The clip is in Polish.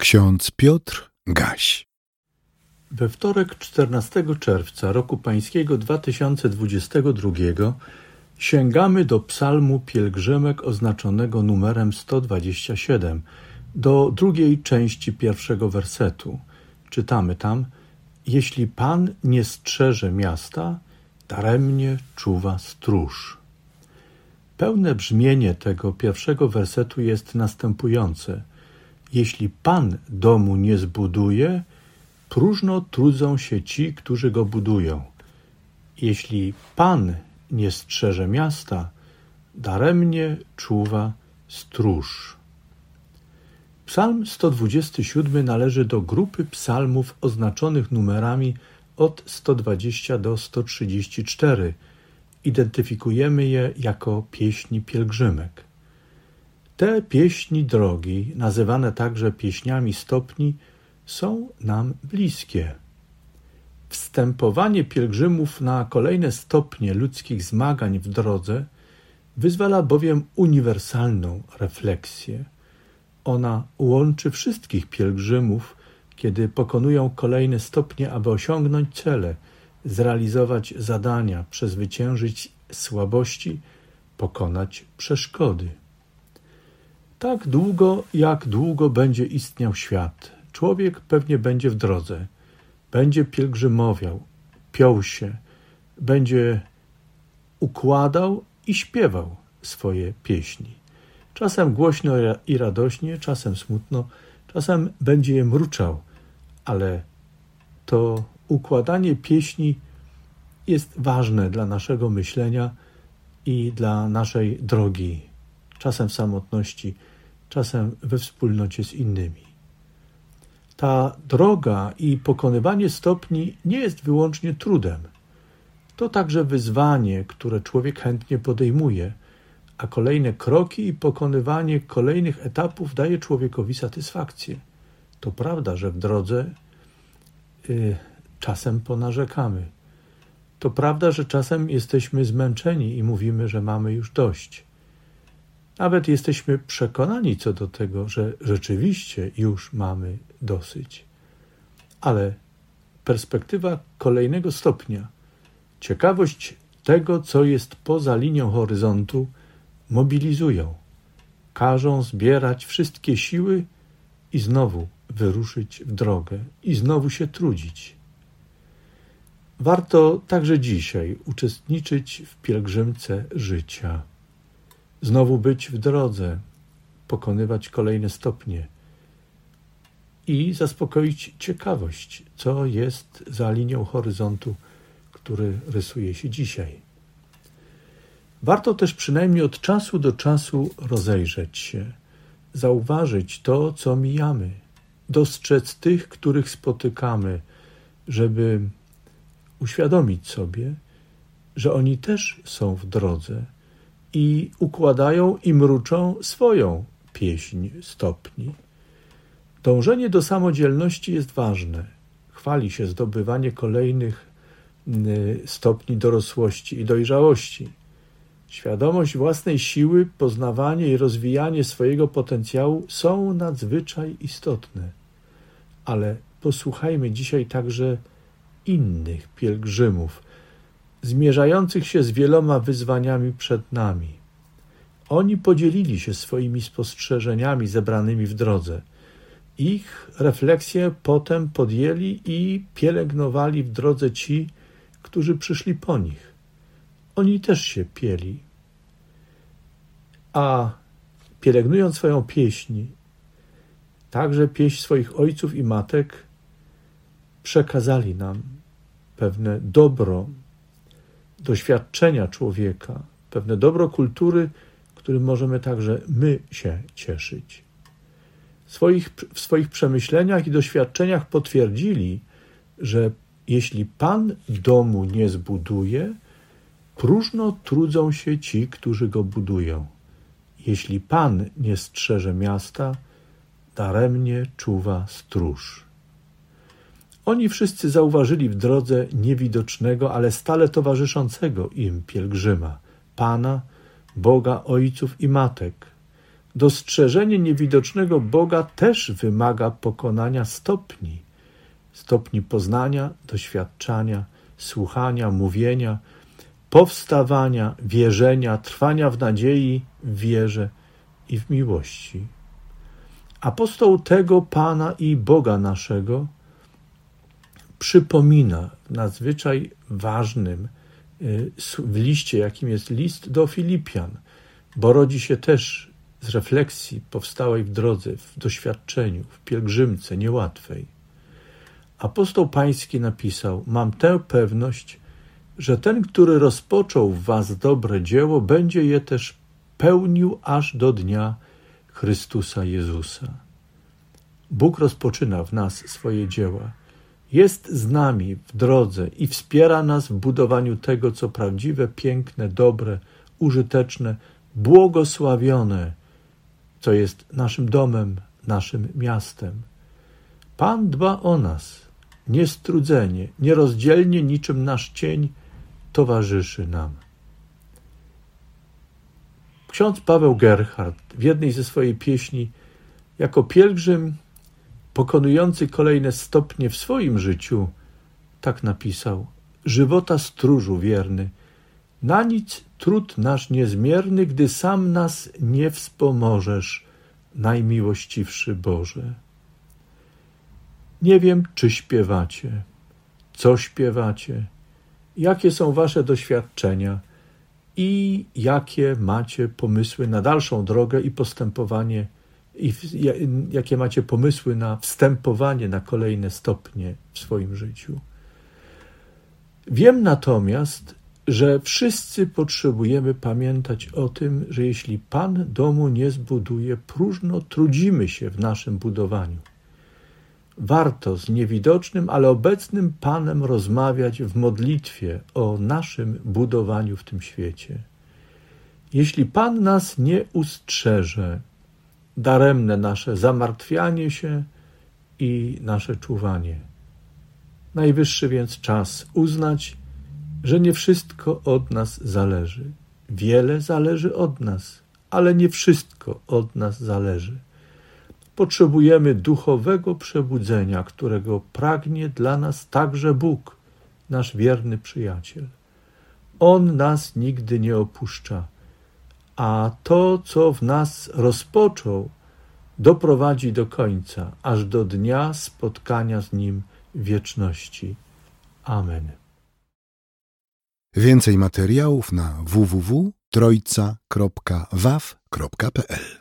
Ksiądz Piotr Gaś. We wtorek 14 czerwca roku pańskiego 2022 sięgamy do psalmu pielgrzymek oznaczonego numerem 127, do drugiej części pierwszego wersetu. Czytamy tam: Jeśli Pan nie strzeże miasta, daremnie czuwa stróż. Pełne brzmienie tego pierwszego wersetu jest następujące – jeśli Pan domu nie zbuduje, próżno trudzą się ci, którzy go budują. Jeśli Pan nie strzeże miasta, daremnie czuwa stróż. Psalm 127 należy do grupy psalmów oznaczonych numerami od 120 do 134. Identyfikujemy je jako pieśni pielgrzymek. Te pieśni drogi, nazywane także pieśniami stopni, są nam bliskie. Wstępowanie pielgrzymów na kolejne stopnie ludzkich zmagań w drodze wyzwala bowiem uniwersalną refleksję. Ona łączy wszystkich pielgrzymów, kiedy pokonują kolejne stopnie, aby osiągnąć cele, zrealizować zadania, przezwyciężyć słabości, pokonać przeszkody. Tak długo, jak długo będzie istniał świat, człowiek pewnie będzie w drodze, będzie pielgrzymowiał, piął się, będzie układał i śpiewał swoje pieśni. Czasem głośno i radośnie, czasem smutno, czasem będzie je mruczał, ale to układanie pieśni jest ważne dla naszego myślenia i dla naszej drogi, czasem w samotności, czasem we wspólnocie z innymi. Ta droga i pokonywanie stopni nie jest wyłącznie trudem. To także wyzwanie, które człowiek chętnie podejmuje, a kolejne kroki i pokonywanie kolejnych etapów daje człowiekowi satysfakcję. To prawda, że w drodze y, czasem ponarzekamy. To prawda, że czasem jesteśmy zmęczeni i mówimy, że mamy już dość. Nawet jesteśmy przekonani co do tego, że rzeczywiście już mamy dosyć. Ale perspektywa kolejnego stopnia, ciekawość tego, co jest poza linią horyzontu, mobilizują, każą zbierać wszystkie siły i znowu wyruszyć w drogę i znowu się trudzić. Warto także dzisiaj uczestniczyć w pielgrzymce życia znowu być w drodze, pokonywać kolejne stopnie i zaspokoić ciekawość, co jest za linią horyzontu, który rysuje się dzisiaj. Warto też przynajmniej od czasu do czasu rozejrzeć się, zauważyć to, co mijamy, dostrzec tych, których spotykamy, żeby uświadomić sobie, że oni też są w drodze i układają i mruczą swoją pieśń stopni. Dążenie do samodzielności jest ważne. Chwali się zdobywanie kolejnych y, stopni dorosłości i dojrzałości. Świadomość własnej siły, poznawanie i rozwijanie swojego potencjału są nadzwyczaj istotne. Ale posłuchajmy dzisiaj także innych pielgrzymów, zmierzających się z wieloma wyzwaniami przed nami. Oni podzielili się swoimi spostrzeżeniami zebranymi w drodze. Ich refleksje potem podjęli i pielęgnowali w drodze ci, którzy przyszli po nich. Oni też się pieli. A pielęgnując swoją pieśń, także pieśń swoich ojców i matek, przekazali nam pewne dobro, doświadczenia człowieka, pewne dobro kultury, którym możemy także my się cieszyć. W swoich, w swoich przemyśleniach i doświadczeniach potwierdzili, że jeśli Pan domu nie zbuduje, próżno trudzą się ci, którzy go budują. Jeśli Pan nie strzeże miasta, daremnie czuwa stróż. Oni wszyscy zauważyli w drodze niewidocznego, ale stale towarzyszącego im pielgrzyma, Pana, Boga ojców i matek. Dostrzeżenie niewidocznego Boga też wymaga pokonania stopni, stopni poznania, doświadczania, słuchania, mówienia, powstawania, wierzenia, trwania w nadziei, w wierze i w miłości. Apostoł tego Pana i Boga naszego przypomina w nadzwyczaj ważnym y, w liście, jakim jest list do Filipian, bo rodzi się też z refleksji powstałej w drodze, w doświadczeniu, w pielgrzymce niełatwej. Apostoł Pański napisał: Mam tę pewność, że ten, który rozpoczął w Was dobre dzieło, będzie je też pełnił aż do dnia Chrystusa Jezusa. Bóg rozpoczyna w nas swoje dzieła. Jest z nami w drodze i wspiera nas w budowaniu tego, co prawdziwe, piękne, dobre, użyteczne, błogosławione, co jest naszym domem, naszym miastem. Pan dba o nas, niestrudzenie, nierozdzielnie niczym nasz cień towarzyszy nam. Ksiądz Paweł Gerhardt w jednej ze swojej pieśni jako pielgrzym pokonujący kolejne stopnie w swoim życiu tak napisał: Żywota stróżu wierny, na nic trud nasz niezmierny, gdy sam nas nie wspomożesz, najmiłościwszy Boże. Nie wiem, czy śpiewacie, co śpiewacie, jakie są wasze doświadczenia i jakie macie pomysły na dalszą drogę i postępowanie, i jakie macie pomysły na wstępowanie na kolejne stopnie w swoim życiu. Wiem natomiast, że wszyscy potrzebujemy pamiętać o tym, że jeśli Pan domu nie zbuduje, próżno trudzimy się w naszym budowaniu. Warto z niewidocznym, ale obecnym Panem rozmawiać w modlitwie o naszym budowaniu w tym świecie. Jeśli Pan nas nie ustrzeże, daremne nasze zamartwianie się i nasze czuwanie. Najwyższy więc czas uznać, że nie wszystko od nas zależy. Wiele zależy od nas, ale nie wszystko od nas zależy. Potrzebujemy duchowego przebudzenia, którego pragnie dla nas także Bóg, nasz wierny przyjaciel. On nas nigdy nie opuszcza, a to, co w nas rozpoczął, doprowadzi do końca, aż do dnia spotkania z Nim wieczności. Amen. Więcej materiałów na www.trojca.waw.pl